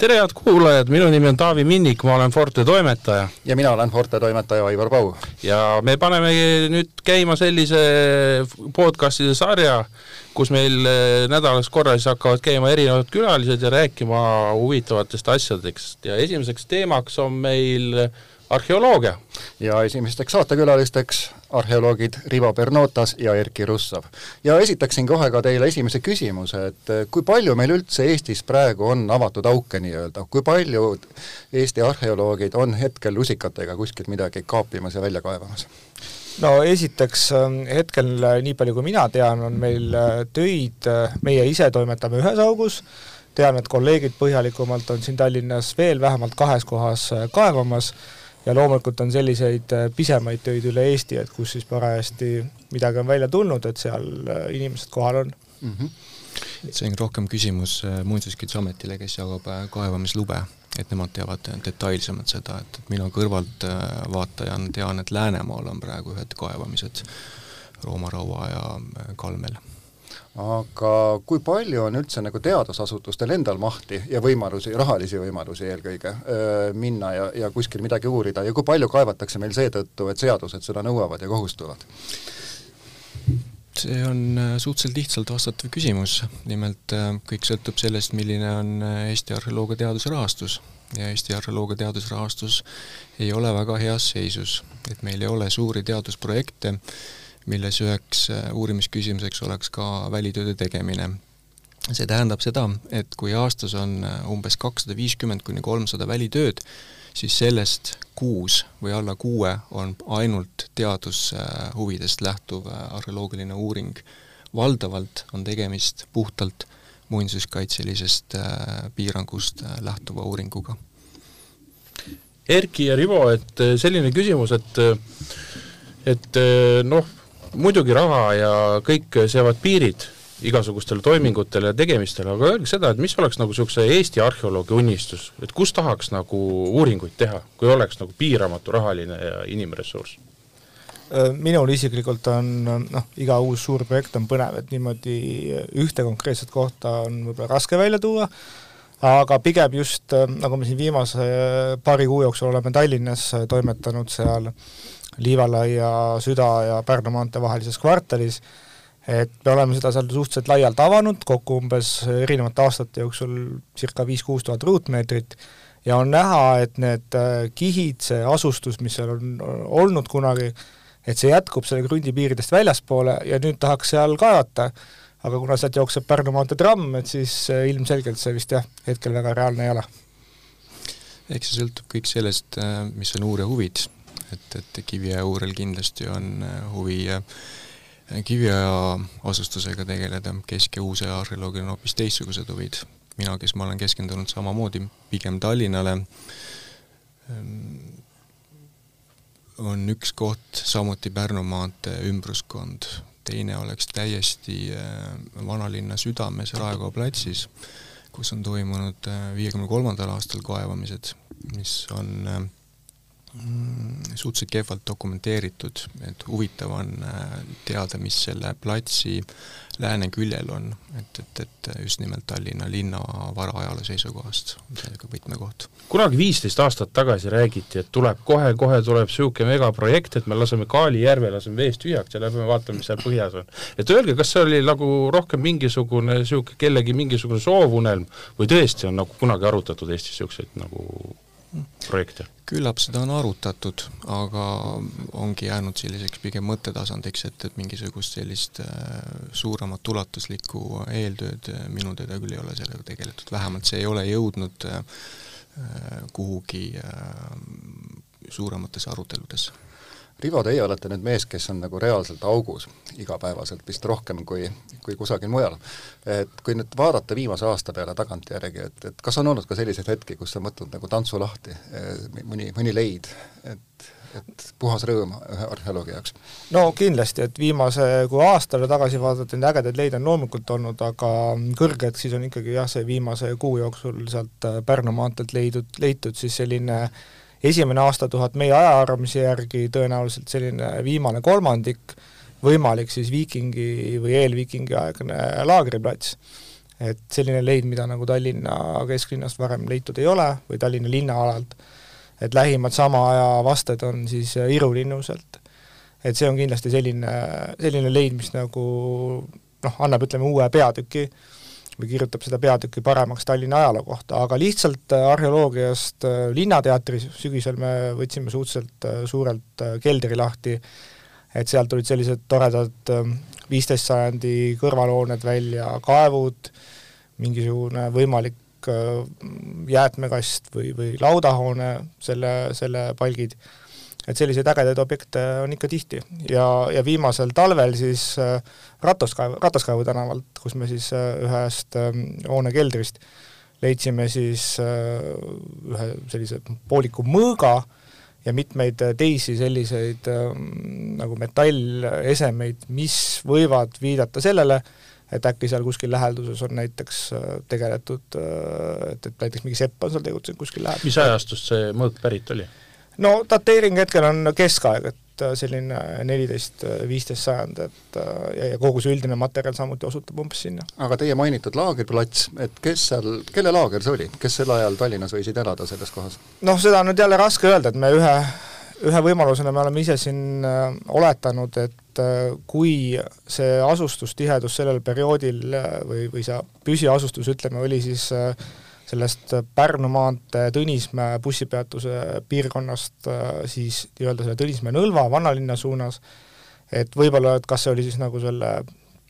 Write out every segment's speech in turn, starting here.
tere, head kuulajad, minu nimi on Taavi Minnik, ma olen Forte toimetaja. ja mina olen Forte toimetaja Aivar Pau. ja me paneme nüüd käima sellise podcastide sarja, kus meil eh, nädalas korra siis hakkavad käima erinevad külalised ja rääkima huvitavatest asjadest ja esimeseks teemaks on meil arheoloogia. ja esimesteks saatekülalisteks arheoloogid Rivo Bernotas ja Erkki Russav. ja esitaksin kohe ka teile esimese küsimuse, et eh, kui palju meil üldse Eestis praegu on avatud auke nii-öelda, kui palju Eesti arheoloogid on hetkel lusikatega kuskilt midagi kaapimas ja välja kaevamas? no esiteks ähm, hetkel, äh, nii palju kui mina tean, on meil äh, töid, äh, meie ise toimetame ühes augus, tean, et kolleegid põhjalikumalt on siin Tallinnas veel vähemalt kahes kohas kaevamas ja loomulikult on selliseid äh, pisemaid töid üle Eesti, et kus siis parajasti midagi on välja tulnud, et seal äh, inimesed kohal on mm. -hmm. see on rohkem küsimus äh, Muinsuskaitseametile, kes jagab kaevamislube, et nemad teavad detailsemalt seda, et, mina kõrvaltvaatajana tean, et Läänemaal on praegu ühed kaevamised Rooma raua ja Kalmel aga kui palju on üldse nagu teadusasutustel endal mahti ja võimalusi, rahalisi võimalusi eelkõige, minna ja, ja kuskil midagi uurida? Ja kui palju kaevatakse meil seetõttu, et seadused seda nõuavad ja kohustavad? see on suhteliselt lihtsalt vastatav küsimus, nimelt kõik sõltub sellest, milline on Eesti arheoloogia teaduse rahastus ja Eesti arheoloogia teadusrahastus ei ole väga heas seisus, et meil ei ole suuri teadusprojekte, milles üheks äh, uurimisküsimuseks oleks ka välitööde tegemine. see tähendab seda, et kui aastas on äh, umbes kakssada viiskümmend kuni kolmsada välitööd, siis sellest kuus või alla kuue on ainult teadushuvidest lähtuv äh, arheoloogiline uuring. valdavalt on tegemist puhtalt muinsuskaitselisest piirangust lähtuva uuringuga. Erki ja Rivo, et selline küsimus, et et noh, muidugi raha ja kõik seavad piirid igasugustele toimingutele ja tegemistele, aga öelge seda, et mis oleks nagu niisuguse Eesti arheoloogi unistus, et kus tahaks nagu uuringuid teha, kui oleks nagu piiramatu rahaline ja inimressurss? Äh, minul isiklikult on noh, iga uus suur projekt on põnev, et niimoodi ühte konkreetset kohta on võib-olla raske välja tuua, aga pigem just, nagu me siin viimase paari kuu jooksul oleme Tallinnas toimetanud seal äh, Liivalaia, Süda ja Pärnu maantee vahelises kvartalis, et me oleme seda seal suhteliselt laialt avanud, kokku umbes erinevate aastate jooksul circa viis-kuus tuhat ruutmeetrit, ja on näha, et need äh, kihid, see asustus, mis seal on olnud kunagi, et see jätkub selle krundi piiridest väljaspoole ja nüüd tahaks seal kaevata, aga kuna sealt jookseb Pärnu maantee tramm, et siis äh, ilmselgelt see vist jah, hetkel väga reaalne ei ole. eks see sõltub kõik sellest, äh, mis on uurija huvid et, et Kiviaja uurel kindlasti on äh, huvi äh, Kiviaja asustusega tegeleda, Kesk- ja Uus-Aja arheoloogil on hoopis teistsugused huvid. mina, kes ma olen keskendunud samamoodi pigem Tallinnale, ähm, on üks koht samuti Pärnu maantee ümbruskond, teine oleks täiesti äh, vanalinna südames Raekoja platsis, kus on toimunud viiekümne kolmandal aastal kaevamised, mis on suhteliselt kehvalt dokumenteeritud, et huvitav on äh, teada, mis selle platsi lääne küljel on, et, et, et just nimelt Tallinna linna varaajaloo seisukohast on see ka võtmekoht. kunagi viisteist aastat tagasi räägiti, et tuleb kohe-kohe tuleb niisugune megaprojekt, et me laseme Kaali järve, laseme veest tühjaks ja lähme vaatame, mis seal põhjas on. et öelge, kas see oli nagu rohkem mingisugune niisugune kellegi mingisugune soovunelm või tõesti on nagu kunagi arutatud Eestis niisuguseid nagu projekte? küllap seda on arutatud, aga ongi jäänud selliseks pigem mõttetasandiks, et, et mingisugust sellist äh, suuremat ulatuslikku eeltööd äh, minu teada küll ei ole sellega tegeletud, vähemalt see ei ole jõudnud äh, kuhugi suurematesse aruteludesse Rivo, teie olete nüüd mees, kes on nagu reaalselt augus igapäevaselt vist rohkem kui, kui kusagil mujal. et kui nüüd vaadata viimase aasta peale tagantjärgi, et, et kas on olnud ka selliseid hetki, kus sa mõtled nagu tantsu lahti, mõni, mõni leid, et et puhas rõõm ühe arheoloogi jaoks? no kindlasti, et viimase, kui aastale tagasi vaadata, neid ägedaid leide on loomulikult olnud, aga kõrged siis on ikkagi jah, see viimase kuu jooksul sealt Pärnu maanteelt leidud, leitud siis selline äh, esimene aastatuhat meie ajaarvamise järgi tõenäoliselt selline viimane kolmandik, võimalik siis viikingi või eelviikingi aegne laagriplats. et selline leid, mida nagu Tallinna kesklinnast varem leitud ei ole või Tallinna linnaalalt, et lähimad sama aja vasted on siis Iru linnuselt. et see on kindlasti selline, selline leid, mis nagu noh, annab ütleme uue peatüki või kirjutab seda peatükki paremaks Tallinna ajaloo kohta, aga lihtsalt arheoloogiast Linnateatris sügisel me võtsime suhteliselt suurelt keldri lahti, et sealt tulid sellised toredad viisteist sajandi kõrvalhooned välja, kaevud, mingisugune võimalik äh, jäätmekast või, või laudahoone, selle, selle palgid, et selliseid ägedaid objekte on ikka tihti ja, ja viimasel talvel siis äh, Rataskaevu, Rataskaevu tänavalt, kus me siis äh, ühest hoone keldrist leidsime siis ühe sellise pooliku mõõga ja mitmeid teisi selliseid nagu metallesemeid, mis võivad viidata sellele, et äkki seal kuskil läheduses on näiteks äh, tegeletud, äh, et, et näiteks mingi sepp on seal tegutsenud kuskil läheduses. mis ajastust see mõõk pärit oli? No dateering hetkel on keskaeg, et äh, selline neliteist, viisteist sajand, et ja, ja kogu see üldine materjal samuti osutab umbes sinna. aga teie mainitud laagriplatss, et kes seal, kelle laager see oli, kes sel ajal Tallinnas võisid elada selles kohas? noh, seda on nüüd jälle raske öelda, et me ühe ühe võimalusena me oleme ise siin äh, oletanud, et äh, kui see asustustihedus sellel perioodil äh, või, või see püsiasustus, ütleme, oli siis sellest Pärnu maantee Tõnismäe bussipeatuse piirkonnast siis nii-öelda selle Tõnismäe-Nõlva vanalinna suunas, et võib-olla, et kas see oli siis nagu selle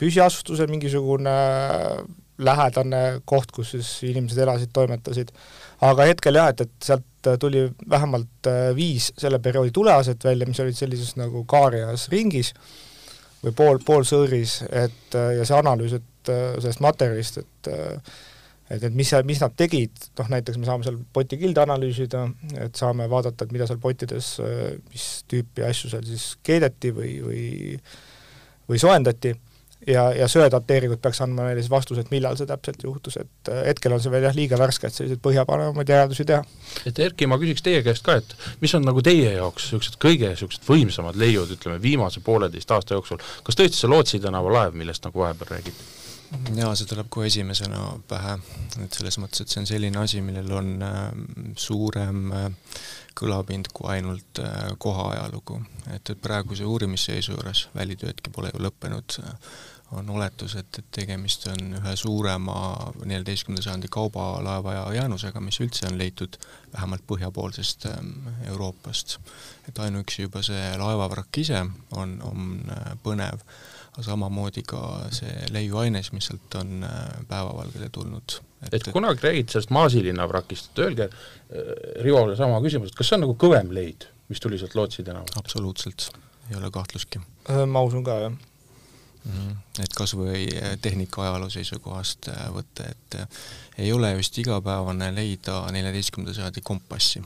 püsiasustuse mingisugune lähedane koht, kus siis inimesed elasid, toimetasid, aga hetkel jah, et, et sealt tuli vähemalt äh, viis selle perioodi tuleaset välja, mis olid sellises nagu kaarias ringis või pool, poolsõõris, et äh, ja see analüüs, et äh, sellest materjalist, et et, et mis, mis nad tegid, noh näiteks me saame seal potikilde analüüsida, et saame vaadata, et mida seal pottides, mis tüüpi asju seal siis keedeti või, või või soojendati ja, ja söedateeringud peaks andma meile siis vastuse, et millal see täpselt juhtus, et hetkel on see veel jah, liiga värske, et selliseid põhjapanevamaid järeldusi teha. et Erki, ma küsiks teie käest ka, et mis on nagu teie jaoks niisugused kõige niisugused võimsamad leiud, ütleme, viimase pooleteist aasta jooksul, kas tõesti see Lootsi tänava laev, millest nagu vahepeal räägiti? Jaa, see tuleb kohe esimesena pähe, et selles mõttes, et see on selline asi, millel on äh, suurem äh, kõlapind kui ainult äh, koha ajalugu. et, et praeguse uurimisseisu juures, välitöödki pole ju lõppenud äh,, on oletus, et, et tegemist on ühe suurema neljateistkümnenda sajandi kaubalaeva ja jäänusega, mis üldse on leitud vähemalt põhjapoolsest ähm, Euroopast. et ainuüksi juba see laevavrakk ise on, on põnev, samamoodi ka see leiuaines, mis sealt on äh, päevavalgele tulnud. et, et kunagi räägiti sellest Maasilinna vrakist, et öelge äh, Rivole sama küsimus, et kas see on nagu kõvem leid, mis tuli sealt Lootsi tänavalt? absoluutselt, ei ole kahtlustki. ma usun ka, jah mm. -hmm. et kas või äh, tehnika ajaloo seisukohast äh, võtta, et äh, ei ole just igapäevane leida neljateistkümnenda sajandi kompassi.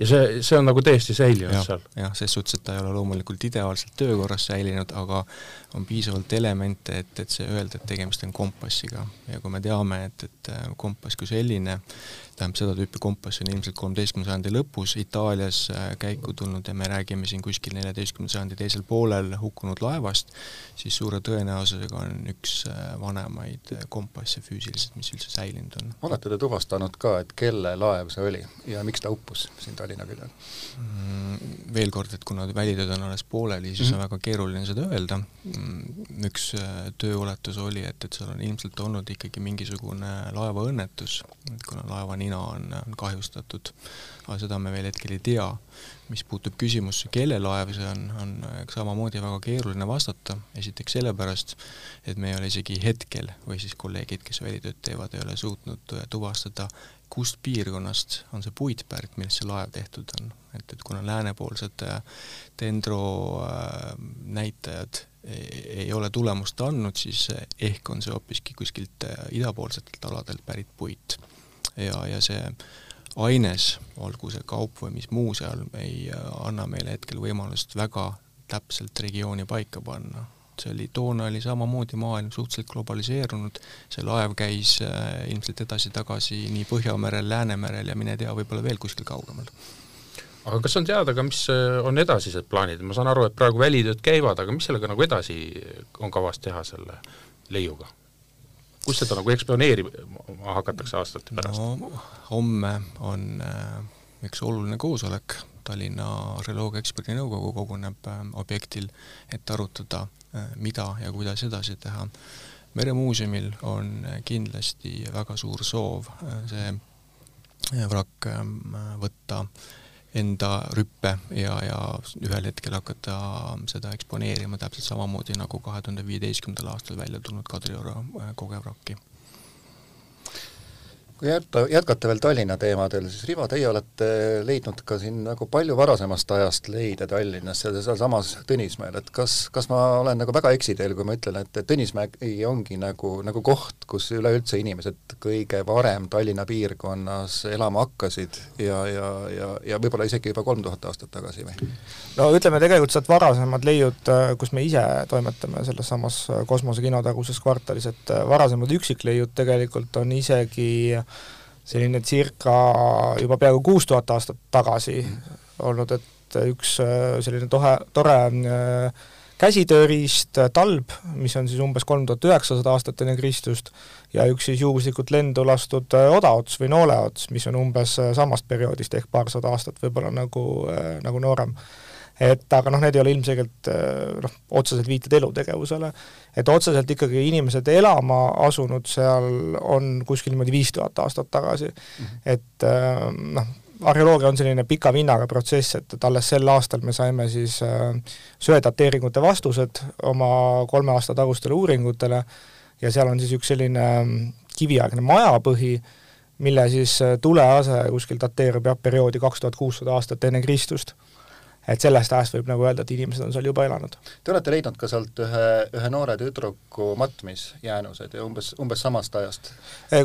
Ja see, see on nagu täiesti säilinud ja, seal? jah, ses suhtes, et ta ei ole loomulikult ideaalselt töökorras säilinud, aga on piisavalt elemente, et, et see öelda, et tegemist on kompassiga ja kui me teame, et, et kompass kui selline tähendab, seda tüüpi kompass on ilmselt kolmeteistkümnenda sajandi lõpus Itaalias äh, käiku tulnud ja me räägime siin kuskil neljateistkümnenda sajandi teisel poolel hukkunud laevast, siis suure tõenäosusega on üks äh, vanemaid äh, kompasse füüsiliselt, mis üldse säilinud on. olete te tuvastanud ka, et kelle laev see oli ja miks ta uppus siin Tallinna küljel mm,? Veel kord, et kuna välitööd on alles pooleli, siis mm -hmm. on väga keeruline seda öelda, üks tööuletus oli, et, et seal on ilmselt olnud ikkagi mingisugune laevaõnnetus, et kuna laeva nina on, on kahjustatud, aga seda me veel hetkel ei tea. mis puutub küsimusse, kelle laev see on, on samamoodi väga keeruline vastata, esiteks sellepärast, et me ei ole isegi hetkel, või siis kolleegid, kes välitööd teevad, ei ole suutnud tuvastada, kust piirkonnast on see puit pärit, millest see laev tehtud on. et, et kuna läänepoolsed dendro äh, näitajad ei ole tulemust andnud, siis ehk on see hoopiski kuskilt äh, idapoolsetelt aladelt pärit puit. Ja, ja see aines, olgu see kaup või mis muu seal, ei äh, anna meile hetkel võimalust väga täpselt regiooni paika panna. see oli, toona oli samamoodi maailm suhteliselt globaliseerunud, see laev käis äh, ilmselt edasi-tagasi nii Põhjamerel, Läänemerel ja mine tea, võib-olla veel kuskil kaugemal aga kas on teada ka, mis äh, on edasised plaanid, ma saan aru, et praegu välitööd käivad, aga mis sellega nagu edasi on kavas teha, selle leiuga? kus seda nagu eksponeerima hakatakse aastate pärast? no homme on äh, üks oluline koosolek, Tallinna Arheoloogia Eksperdinõukogu koguneb äh, objektil, et arutada äh,, mida ja kuidas edasi teha. meremuuseumil on kindlasti väga suur soov äh, see äh, vrakk äh, võtta enda rüppe ja, ja ühel hetkel hakata seda eksponeerima täpselt samamoodi nagu kahe tuhande viieteistkümnendal aastal välja tulnud Kadrioru äh, kogevrakki kui jätta, jätkata veel Tallinna teemadel, siis Rivo, teie olete leidnud ka siin nagu palju varasemast ajast leide Tallinnas, sealsamas Tõnismäel, et kas, kas ma olen nagu väga eksiteel, kui ma ütlen, et Tõnismägi ongi nagu, nagu koht, kus üleüldse inimesed kõige varem Tallinna piirkonnas elama hakkasid ja, ja, ja, ja võib-olla isegi juba kolm tuhat aastat tagasi või? no ütleme, tegelikult sealt varasemad leiud, kus me ise toimetame selles samas kosmosekino taguses kvartalis, et varasemad üksikleiud tegelikult on isegi selline circa juba peaaegu kuus tuhat aastat tagasi olnud, et üks äh, selline tohe, tore äh, käsitööriist, äh, talb, mis on siis umbes kolm tuhat üheksasada aastat enne Kristust, ja üks siis juhuslikult lendu lastud odaots või nooleots, mis on umbes samast perioodist ehk paarsada aastat võib-olla nagu, nagu noorem et aga noh, need ei ole ilmselgelt äh, noh, otseselt viited elutegevusele, et otseselt ikkagi inimesed elama asunud seal on kuskil niimoodi viis tuhat aastat tagasi mm. -hmm. et äh, noh, arheoloogia on selline pika vinnaga protsess, et, et alles sel aastal me saime siis äh, söedateeringute vastused oma kolme aasta tagustele uuringutele ja seal on siis üks selline mm, kiviaegne majapõhi, mille siis tulease kuskil dateerub jah, perioodi kaks tuhat kuussada aastat enne Kristust et sellest ajast võib nagu öelda, et inimesed on seal juba elanud. Te olete leidnud ka sealt ühe, ühe noore tüdruku matmisjäänused ja umbes, umbes samast ajast?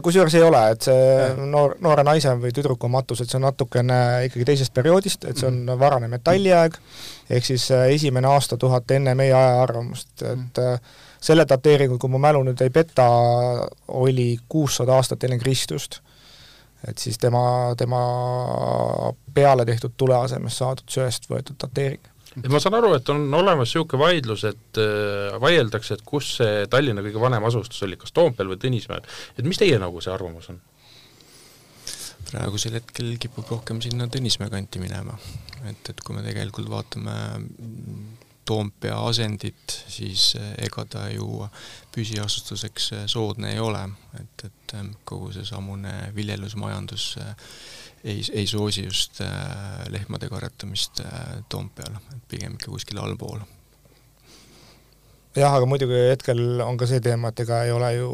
Kusjuures ei ole, et see noor, noore naise või tüdruku matus, et see on natukene ikkagi teisest perioodist, et see on mm. varane metalliaeg, ehk siis äh, esimene aastatuhat enne meie ajaarvamust, et mm. selle dateeringu, kui mu mälu nüüd ei peta, oli kuussada aastat enne Kristust et siis tema, tema peale tehtud tule asemest saadud söest võetud dateering. et ma saan aru, et on olemas niisugune vaidlus, et äh, vaieldakse, et kus see Tallinna kõige vanem asustus oli, kas Toompeal või Tõnismäel, et mis teie nagu see arvamus on? praegusel hetkel kipub rohkem sinna Tõnismäe kanti minema. et, et kui me tegelikult vaatame Toompea asendit, siis eh, ega ta ju püsiasustuseks eh, soodne ei ole, et, et eh, kogu seesamune viljelusmajandus ei, ei soosi just lehmade karjatamist Toompeal, pigem ikka kuskil allpool jah, aga muidugi hetkel on ka see teema, et ega ei ole ju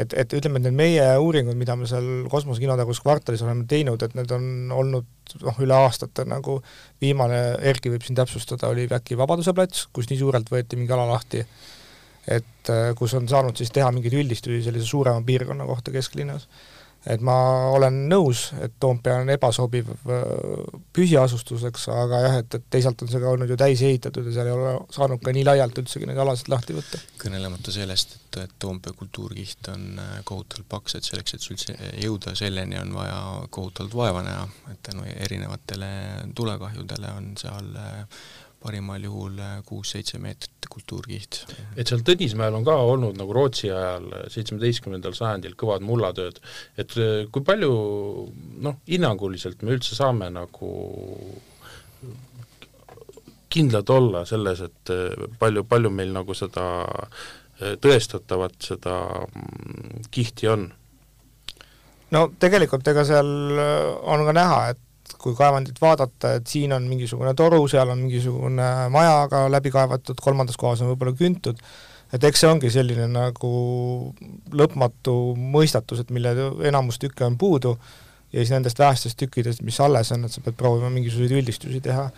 et, et ütleme, et need meie uuringud, mida me seal Kosmose kinotagus kvartalis oleme teinud, et need on olnud noh, üle aastate nagu viimane, Erki võib siin täpsustada, oli äkki Vabaduse plats, kus nii suurelt võeti mingi ala lahti, et kus on saanud siis teha mingeid üldistusi sellise suurema piirkonna kohta kesklinnas et ma olen nõus, et Toompea on ebasobiv äh, püsiasustuseks, aga jah, et, et teisalt on see ka olnud ju täis ehitatud ja seal ei ole saanud ka nii laialt üldsegi neid alasid lahti võtta. kõnelemata sellest, et, et Toompea kultuurkiht on äh, kohutavalt paks, et selleks, et üldse jõuda selleni, on vaja kohutavalt vaeva näha, et tänu erinevatele tulekahjudele on seal äh, parimal juhul kuus-seitse meetrit kultuurkiht. et seal Tõnismäel on ka olnud nagu Rootsi ajal, seitsmeteistkümnendal sajandil kõvad mullatööd, et eh, kui palju noh, hinnanguliselt me üldse saame nagu kindlad olla selles, et palju, palju meil nagu seda tõestatavat, seda mm, kihti on? no tegelikult ega seal on ka näha, et kui kaevandit vaadata, et siin on mingisugune toru, seal on mingisugune majaga läbi kaevatud, kolmandas kohas on võib-olla küntud, et eks see ongi selline nagu lõpmatu mõistatus, et mille enamus tükke on puudu ja siis nendest vähestest tükkidest, mis alles on, et sa pead proovima mingisuguseid üldistusi teha.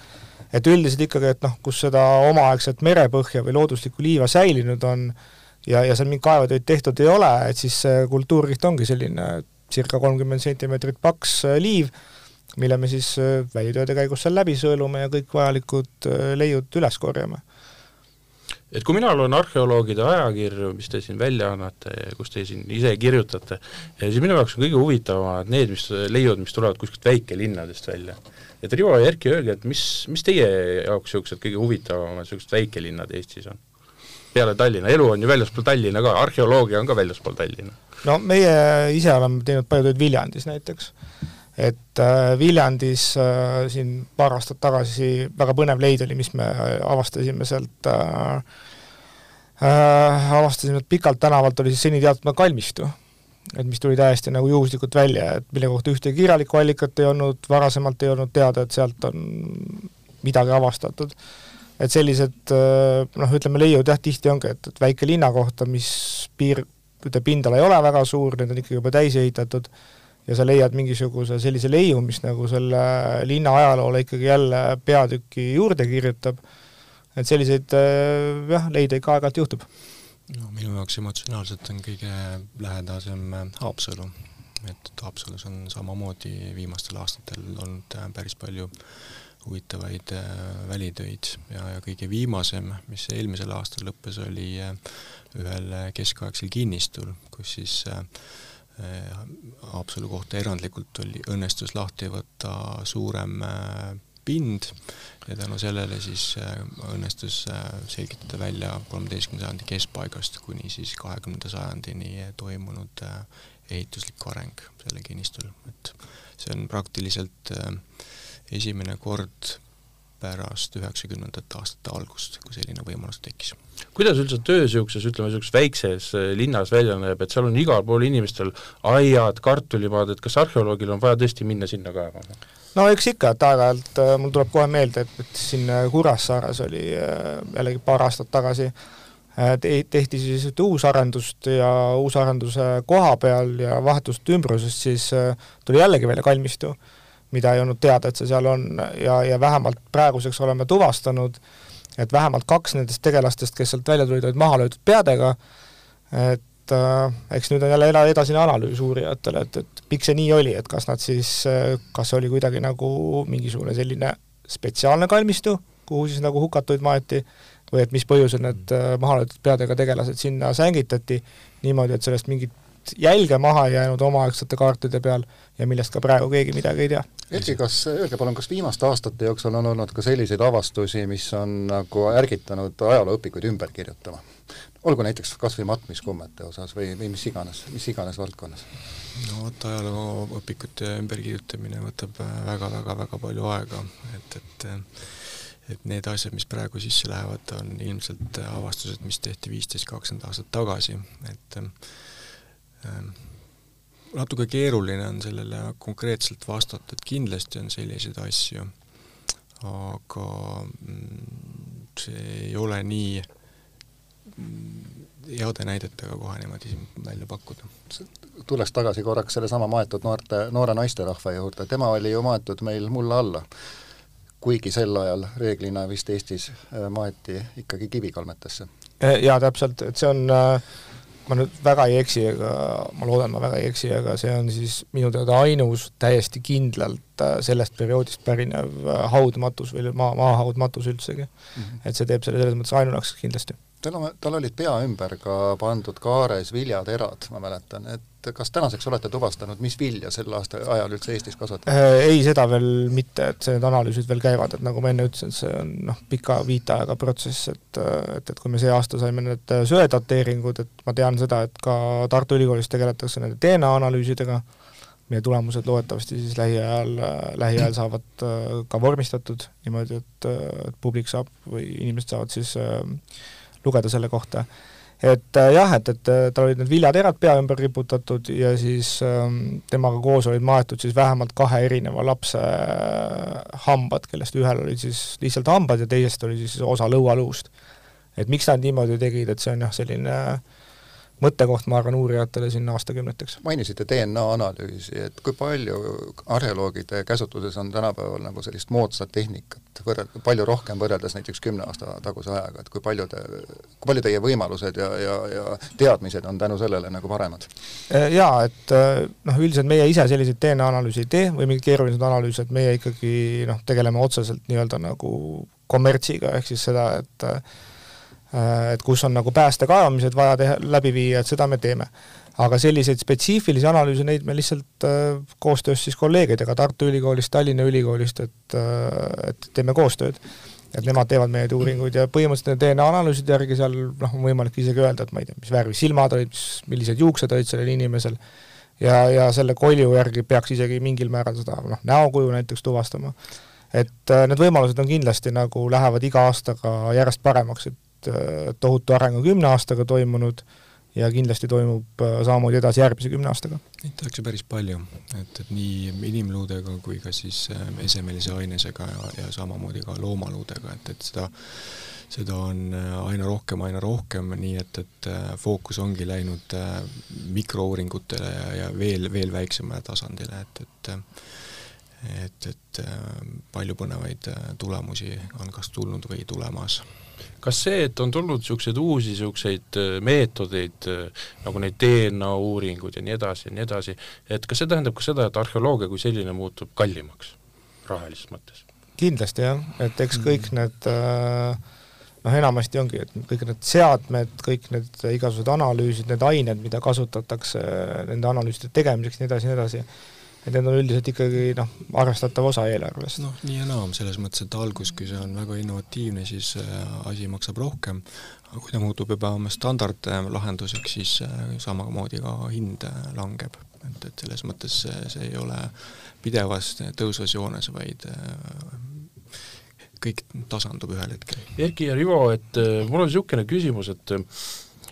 et üldiselt ikkagi, et noh, kus seda omaaegset merepõhja või looduslikku liiva säilinud on ja, ja seal mingeid kaevetöid tehtud ei ole, et siis see kultuurkiht ongi selline circa kolmkümmend sentimeetrit paks liiv, mille me siis äh, välitööde käigus seal läbi sõelume ja kõik vajalikud äh, leiud üles korjame. et kui mina loen arheoloogide ajakirju, mis te siin välja annate ja kus te siin ise kirjutate, siis minu jaoks on kõige huvitavamad need, mis, leiud, mis tulevad kuskilt väikelinnadest välja. et Rivo ja Erki, öelge, et mis, mis teie jaoks niisugused kõige huvitavamad niisugused väikelinnad Eestis on? peale Tallinna, elu on ju väljaspool Tallinna ka, arheoloogia on ka väljaspool Tallinna. no meie ise oleme teinud palju tööd Viljandis näiteks. Et äh, Viljandis äh, siin paar aastat tagasi väga põnev leid oli, mis me avastasime sealt äh, äh, avastasime, et Pikalt tänavalt oli siis seni teatud kalmistu et mis tuli täiesti nagu juhuslikult välja, et mille kohta ühtegi kirjalikku allikat ei olnud, varasemalt ei olnud teada, et sealt on midagi avastatud. et sellised noh, ütleme leiud jah, tihti ongi, et, et väike linna kohta, mis piir, ütleme pindala ei ole väga suur, need on ikkagi juba täis ehitatud, ja sa leiad mingisuguse sellise leiu, mis nagu selle linna ajaloole ikkagi jälle peatüki juurde kirjutab, et selliseid jah, leide ikka aeg-ajalt juhtub. No minu jaoks emotsionaalselt on kõige lähedasem äh, Haapsalu, et Haapsalus on samamoodi viimastel aastatel olnud äh, päris palju huvitavaid äh, välitöid. Ja, ja kõige viimasem, mis eelmisel aastal lõppes, oli ühel keskaegsel kinnistul, kus siis Haapsalu kohta erandlikult oli, õnnestus lahti võtta suurem pind ja tänu sellele siis äh, õnnestus äh, selgitada välja kolmeteistkümnenda sajandi keskpaigast kuni siis kahekümnenda sajandini toimunud äh, ehituslik areng sellel kinnistul, et see on praktiliselt esimene kord pärast üheksakümnendate aastate algust, kui selline võimalus tekkis. kuidas üldse töö niisuguses, ütleme niisuguses väikses linnas välja näeb, et seal on igal pool inimestel aiad, kartulimaad, et kas arheoloogil on vaja tõesti minna sinna kaevama? no eks ikka, et aeg-ajalt äh, mul tuleb kohe meelde, et, et siin äh, Kuressaares oli äh, jällegi paar aastat tagasi te-, tehti siis ühte uusarendust ja uusarenduse koha peal ja vahetust ümbrusest siis tuli jällegi välja kalmistu, mida ei olnud teada, et see seal on ja, ja vähemalt praeguseks oleme tuvastanud, et vähemalt kaks nendest tegelastest, kes sealt välja tulid, olid maha löödud peadega, et äh, eks nüüd on jälle edasine analüüs uurijatele, et, et miks see nii oli, et kas nad siis, äh, kas see oli kuidagi nagu mingisugune selline spetsiaalne kalmistu, kuhu siis nagu hukatuid maeti, või et mis põhjusel need äh, mahalöödud peadega tegelased sinna sängitati niimoodi, et sellest mingit jälge maha jäänud omaaegsete kaartide peal ja millest ka praegu keegi midagi ei tea. Erki, kas, öelge palun, kas viimaste aastate jooksul on olnud ka selliseid avastusi, mis on nagu ärgitanud ajalooõpikuid ümber kirjutama? olgu näiteks kas või matmiskummete osas või, või mis iganes, mis iganes valdkonnas? no vot, ajalooõpikute ümberkirjutamine võtab väga-väga-väga palju aega, et, et et need asjad, mis praegu sisse lähevad, on ilmselt avastused, mis tehti viisteist, kakskümmend aastat tagasi, et äh, natuke keeruline on sellele konkreetselt vastata, et kindlasti on selliseid asju, aga mm, see ei ole nii heade näidetega kohe niimoodi välja pakkuda. tulles tagasi korraks sellesama maetud noorte, noore naisterahva juurde, tema oli ju maetud meil mulla alla. kuigi sel ajal reeglina vist Eestis äh, maeti ikkagi kivikolmetesse. Äh, jaa, täpselt, et see on äh ma nüüd väga ei eksi, ega ma loodan, ma väga ei eksi, aga see on siis minu teada ainus täiesti kindlalt äh, sellest perioodist pärinev äh, haudmatus või maa, maahaudmatus üldsegi mm. -hmm. et see teeb selle selles mõttes ainulaadseks kindlasti. Tal on, tal olid pea ümber ka pandud kaares viljaterad, ma mäletan, et kas tänaseks olete tuvastanud, mis vilja sel aasta ajal üldse Eestis kasvatati? Äh, ei, seda veel mitte, et need analüüsid veel käivad, et nagu ma enne ütlesin, et see on noh, pika viiteajaga protsess, et et, et kui me see aasta saime need söedateeringud, et ma tean seda, et ka Tartu Ülikoolis tegeletakse nende DNA analüüsidega, meie tulemused loodetavasti siis lähiajal, lähiajal saavad äh, ka vormistatud niimoodi, et, et publik saab või inimesed saavad siis äh, lugeda selle kohta et äh, jah, et, et äh, tal olid need viljaterad pea ümber riputatud ja siis ähm, temaga koos olid maetud siis vähemalt kahe erineva lapse äh, hambad, kellest ühel olid siis lihtsalt hambad ja teisest oli siis osa lõualuust. et miks nad niimoodi tegid, et see on jah, selline äh, mõttekoht, ma arvan, uurijatele siin aastakümneteks. mainisite DNA analüüsi, et kui palju arheoloogide käsutuses on tänapäeval nagu sellist moodsat tehnikat võrreld-, palju rohkem võrreldes näiteks kümne aasta taguse ajaga, et kui palju te, kui palju teie võimalused ja, ja, ja teadmised on tänu sellele nagu paremad? Äh, jaa, et äh, noh, üldiselt meie ise selliseid DNA analüüse ei tee või mingeid keerulised analüüse, et meie ikkagi noh, tegeleme otseselt nii-öelda nagu kommertsiga, ehk siis seda, et Äh, et kus on nagu päästekaevamised vaja teha, läbi viia, et seda me teeme. aga selliseid spetsiifilisi analüüse, neid me lihtsalt äh, koostöös siis kolleegidega Tartu Ülikoolist, Tallinna Ülikoolist, et, äh, et teeme koostööd. et nemad teevad meie uuringuid ja põhimõtteliselt DNA analüüside järgi seal noh, on võimalik isegi öelda, et ma ei tea, mis värvi silmad olid, mis, millised juuksed olid sellel inimesel, ja, ja selle kolju järgi peaks isegi mingil määral seda noh, näokuju näiteks tuvastama. et äh, need võimalused on kindlasti nagu, lähevad iga aastaga järjest paremaks, et äh, tohutu areng on kümne aastaga toimunud ja kindlasti toimub äh, samamoodi edasi järgmise kümne aastaga. Neid tehakse päris palju, et, et nii inimluudega kui ka siis esemelise ainesega ja, ja samamoodi ka loomaluudega, et, et seda seda on aina rohkem, aina rohkem, nii et, et fookus ongi läinud mikrouuringutele ja, ja veel, veel väiksemale tasandile, et, et et, et palju põnevaid tulemusi on kas tulnud või tulemas kas see, et on tulnud niisuguseid uusi niisuguseid äh, meetodeid, äh, nagu neid DNA uuringud ja nii edasi ja nii edasi, et kas see tähendab ka seda, et arheoloogia kui selline muutub kallimaks rahalises mõttes? kindlasti jah, et eks kõik mm. need äh, noh, enamasti ongi, et kõik need seadmed, kõik need igasugused analüüsid, need ained, mida kasutatakse nende analüüside tegemiseks, nii edasi, nii edasi, et need on üldiselt ikkagi noh, arvestatav osa eelarvest. noh, nii ja naa, selles mõttes, et algus, kui see on väga innovatiivne, siis äh, asi maksab rohkem, aga kui ta muutub juba standardlahenduseks, siis äh, samamoodi ka hind äh, langeb. et, et selles mõttes see, see ei ole pidevas tõusvas joones, vaid kõik tasandub ühel hetkel. Erki ja Rivo, et mul on niisugune küsimus, et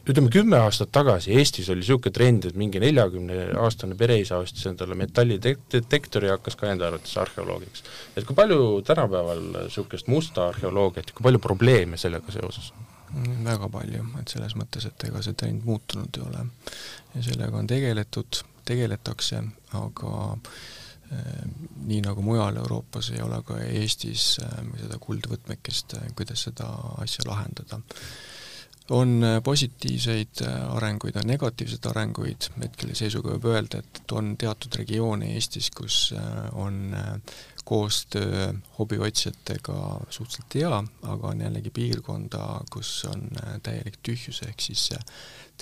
ütleme kümme aastat tagasi Eestis oli niisugune trend, et mingi neljakümneaastane pereisa ostis endale metallidetektori ja hakkas ka enda arvates arheoloogiks. et kui palju tänapäeval niisugust musta arheoloogiat ja kui palju probleeme sellega seoses väga palju, et selles mõttes, et ega see trend muutunud ei ole. ja sellega on tegeletud, tegeletakse, aga äh, nii nagu mujal Euroopas ei ole ka Eestis äh, seda kuldvõtmekest, kuidas seda asja lahendada on äh, positiivseid äh, arenguid, on negatiivseid arenguid, hetkel seisuga võib öelda, et on teatud regioone Eestis, kus äh, on koostöö hobiotsijatega suhteliselt hea, aga on jällegi piirkonda, kus on täielik tühjus, ehk siis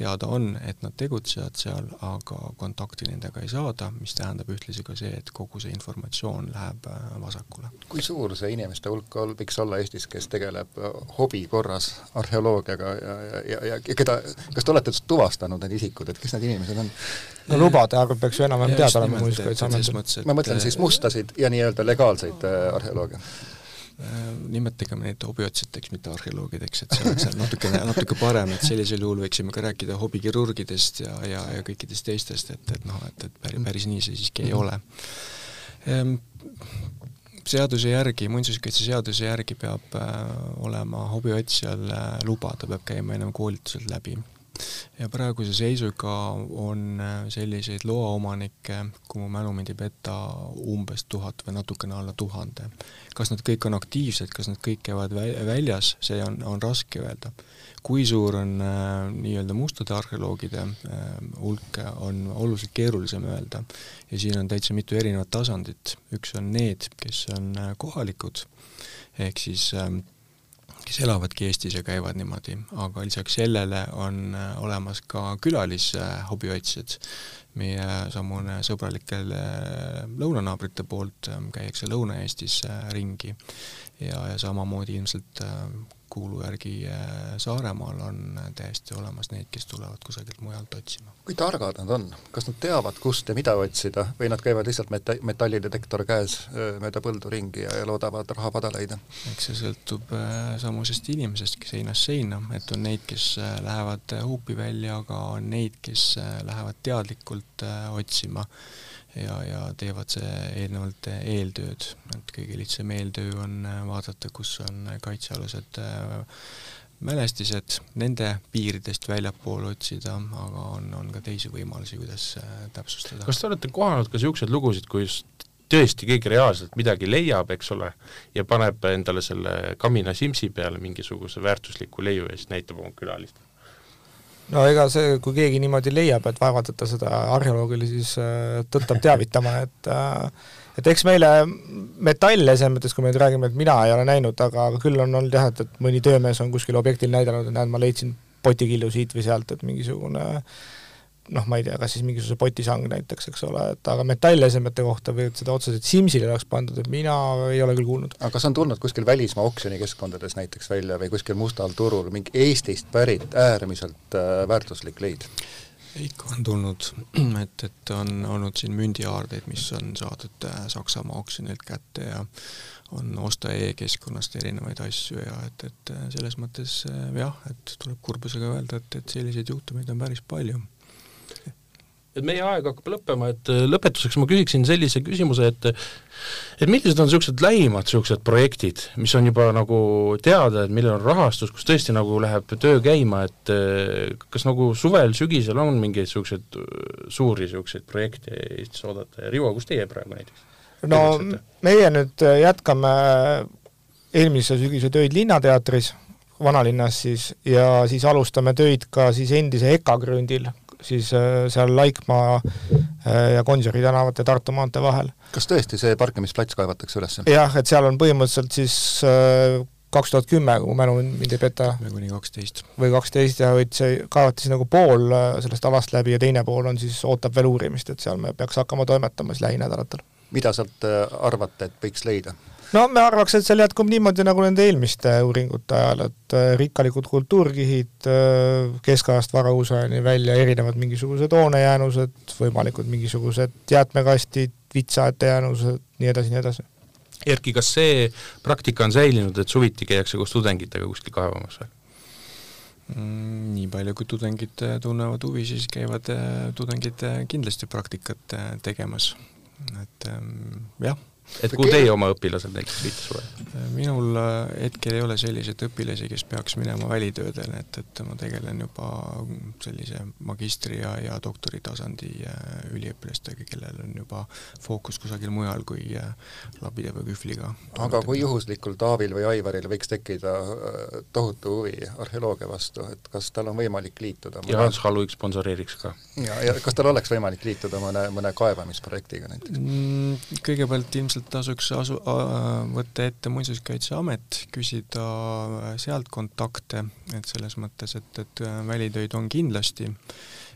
teada on, et nad tegutsevad seal, aga kontakti nendega ei saada, mis tähendab ühtlasi ka see, et kogu see informatsioon läheb äh, vasakule. kui suur see inimeste hulk ol-, võiks olla Eestis, kes tegeleb äh, hobi korras arheoloogiaga ja, ja, ja, ja keda, kas te olete tuvastanud need isikud, et kes need inimesed on? no lubade arv peaks ju enam-vähem teada olema Muinsuskaitseametil. ma mõtlen siis mustasid ja nii-öelda legaalseid äh, arheoloogia Äh, nimetagem neid hobiotsijateks, mitte arheoloogideks, et see oleks natukene, natuke parem, et sellisel juhul võiksime ka rääkida hobikirurgidest ja, ja, ja kõikidest teistest, et, et noh, et, et päris, päris nii see siiski ei ole. Ehm, seaduse järgi, muinsuskaitseseaduse järgi peab äh, olema hobiotsijal äh, luba, ta peab käima ennem koolitused läbi ja praeguse seisuga on selliseid loaomanikke, kui mu mälu mind ei peta, umbes tuhat või natukene alla tuhande kas nad kõik on aktiivsed, kas nad kõik käivad väljas, see on, on raske öelda. kui suur on äh, nii-öelda mustade arheoloogide äh, hulk, on oluliselt keerulisem öelda. ja siin on täitsa mitu erinevat tasandit, üks on need, kes on äh, kohalikud, ehk siis äh, kes elavadki Eestis ja käivad niimoodi, aga lisaks sellele on äh, olemas ka külalishobiotsijad, meie samune sõbralikel äh, lõunanaabrite poolt ähm, käiakse Lõuna-Eestis äh, ringi ja, ja samamoodi ilmselt kuulu järgi Saaremaal on täiesti olemas neid, kes tulevad kusagilt mujalt otsima. kui targad nad on, kas nad teavad, kust ja mida otsida või nad käivad lihtsalt meta-, metallidetektor käes mööda põldu ringi ja, ja loodavad rahapada leida? eks see sõltub samusest inimesest seinast seina, et on neid, kes lähevad huupi välja, aga on neid, kes lähevad teadlikult otsima ja, ja teevad see eelnevalt eeltööd, et kõige lihtsam eeltöö on vaadata, kus on kaitsealused äh, mälestised, nende piiridest väljapoole otsida, aga on, on ka teisi võimalusi, kuidas täpsustada. kas te olete kohanud ka niisuguseid lugusid, kus tõesti keegi reaalselt midagi leiab, eks ole, ja paneb endale selle kamina simsi peale mingisuguse väärtusliku leiu ja siis näitab oma külalistele? No ega see, kui keegi niimoodi leiab, et vaevalt, et ta seda arheoloogile siis äh, tõttab teavitama, et äh, et eks meile metalle selles mõttes, kui me nüüd räägime, et mina ei ole näinud, aga, aga küll on olnud jah, et, et mõni töömees on kuskil objektil näidanud, et näed, ma leidsin potikillu siit või sealt, et mingisugune noh, ma ei tea, kas siis mingisuguse potisang näiteks, eks ole, et aga metallesemete kohta või et seda otseselt Simsile oleks pandud, et mina ei ole küll kuulnud. aga kas on tulnud kuskil välismaa oksjonikeskkondades näiteks välja või kuskil mustal turul mingi Eestist pärit äärmiselt äh, väärtuslik leid? ikka on tulnud, et, et on olnud siin mündiaardeid, mis on saadud äh, Saksamaa oksjonilt kätte ja on osta e-keskkonnast erinevaid asju ja et, et äh, selles mõttes jah, et tuleb kurbusega öelda, et, et selliseid juhtumeid on päris palju et meie aeg hakkab lõppema, et lõpetuseks ma küsiksin sellise küsimuse, et et millised on niisugused lähimad niisugused projektid, mis on juba nagu teada, et millel on rahastus, kus tõesti nagu läheb töö käima, et kas nagu suvel-sügisel on mingeid niisuguseid suuri niisuguseid projekte Eestis oodata ja Rivo, kus teie praegu näiteks? no meie nüüd jätkame eelmise sügise töid Linnateatris, vanalinnas siis, ja siis alustame töid ka siis endise EKA krundil, siis äh, seal Laikmaa äh, ja Gonsiori tänavate Tartu maantee vahel. kas tõesti see parkimisplats kaevatakse üles? jah, et seal on põhimõtteliselt siis äh, kaks tuhat kümme, kui mu mälu mind ei peta. kuni kaksteist. või kaksteist ja et see kaevati siis nagu pool sellest alast läbi ja teine pool on siis, ootab veel uurimist, et seal me peaks hakkama toimetama siis lähinädalatel. mida sealt arvate, et võiks leida? No me arvaks, et seal jätkub niimoodi nagu nende eelmiste uuringute ajal, et äh, rikkalikud kultuurkihid äh, keskajast varausajani välja, erinevad mingisugused hoonejäänused, võimalikud mingisugused jäätmekastid, vitsaete jäänused, nii edasi, nii edasi. Erki, kas see praktika on säilinud, et suviti käiakse koos tudengitega kuskil kaevamas või? Mm, nii palju, kui tudengid tunnevad huvi, siis käivad tudengid kindlasti praktikat tegemas, et ähm, jah et kuhu teie oma õpilased näiteks viite suve? minul äh, hetkel ei ole selliseid õpilasi, kes peaks minema välitöödele, et, et ma tegelen juba sellise magistri- ja, ja doktoritasandi äh, üliõpilastega, kellel on juba fookus kusagil mujal kui äh, labide või kühvliga. aga kui juhuslikul Taavil või Aivaril võiks tekkida tohutu huvi arheoloogia vastu, et kas tal on võimalik liituda ja Hans Halluik sponsoreeriks ka? ja, ja kas tal oleks võimalik liituda mõne, mõne kaevamisprojektiga näiteks mm,? Kõigepealt ilmselt ilmselt tasuks asu-, võtta ette Muinsuskaitseamet, küsida sealt kontakte, et selles mõttes, et, et välitöid on kindlasti.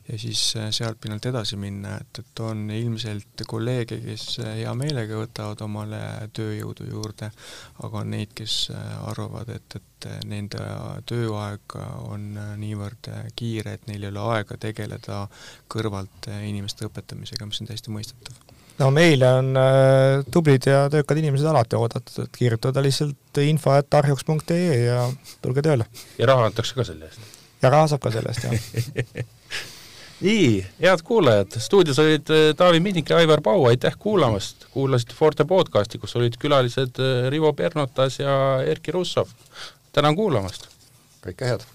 Ja siis sealt pinnalt edasi minna, et, et on ilmselt kolleege, kes hea meelega võtavad omale tööjõudu juurde, aga on neid, kes arvavad, et, et nende tööaeg on niivõrd kiire, et neil ei ole aega tegeleda kõrvalt inimeste õpetamisega, mis on täiesti mõistetav no meile on äh, tublid ja töökad inimesed alati oodatud, et kirjutada lihtsalt info et arhiuks.ee ja tulge tööle. ja raha antakse ka selle eest? ja raha saab ka selle eest, jah nii, head kuulajad, stuudios olid äh, Taavi Minnik ja Aivar Pau, aitäh kuulamast, kuulasite Forte podcasti, kus olid külalised äh, Rivo Pernotas ja Erkki Russov. tänan kuulamast! kõike head!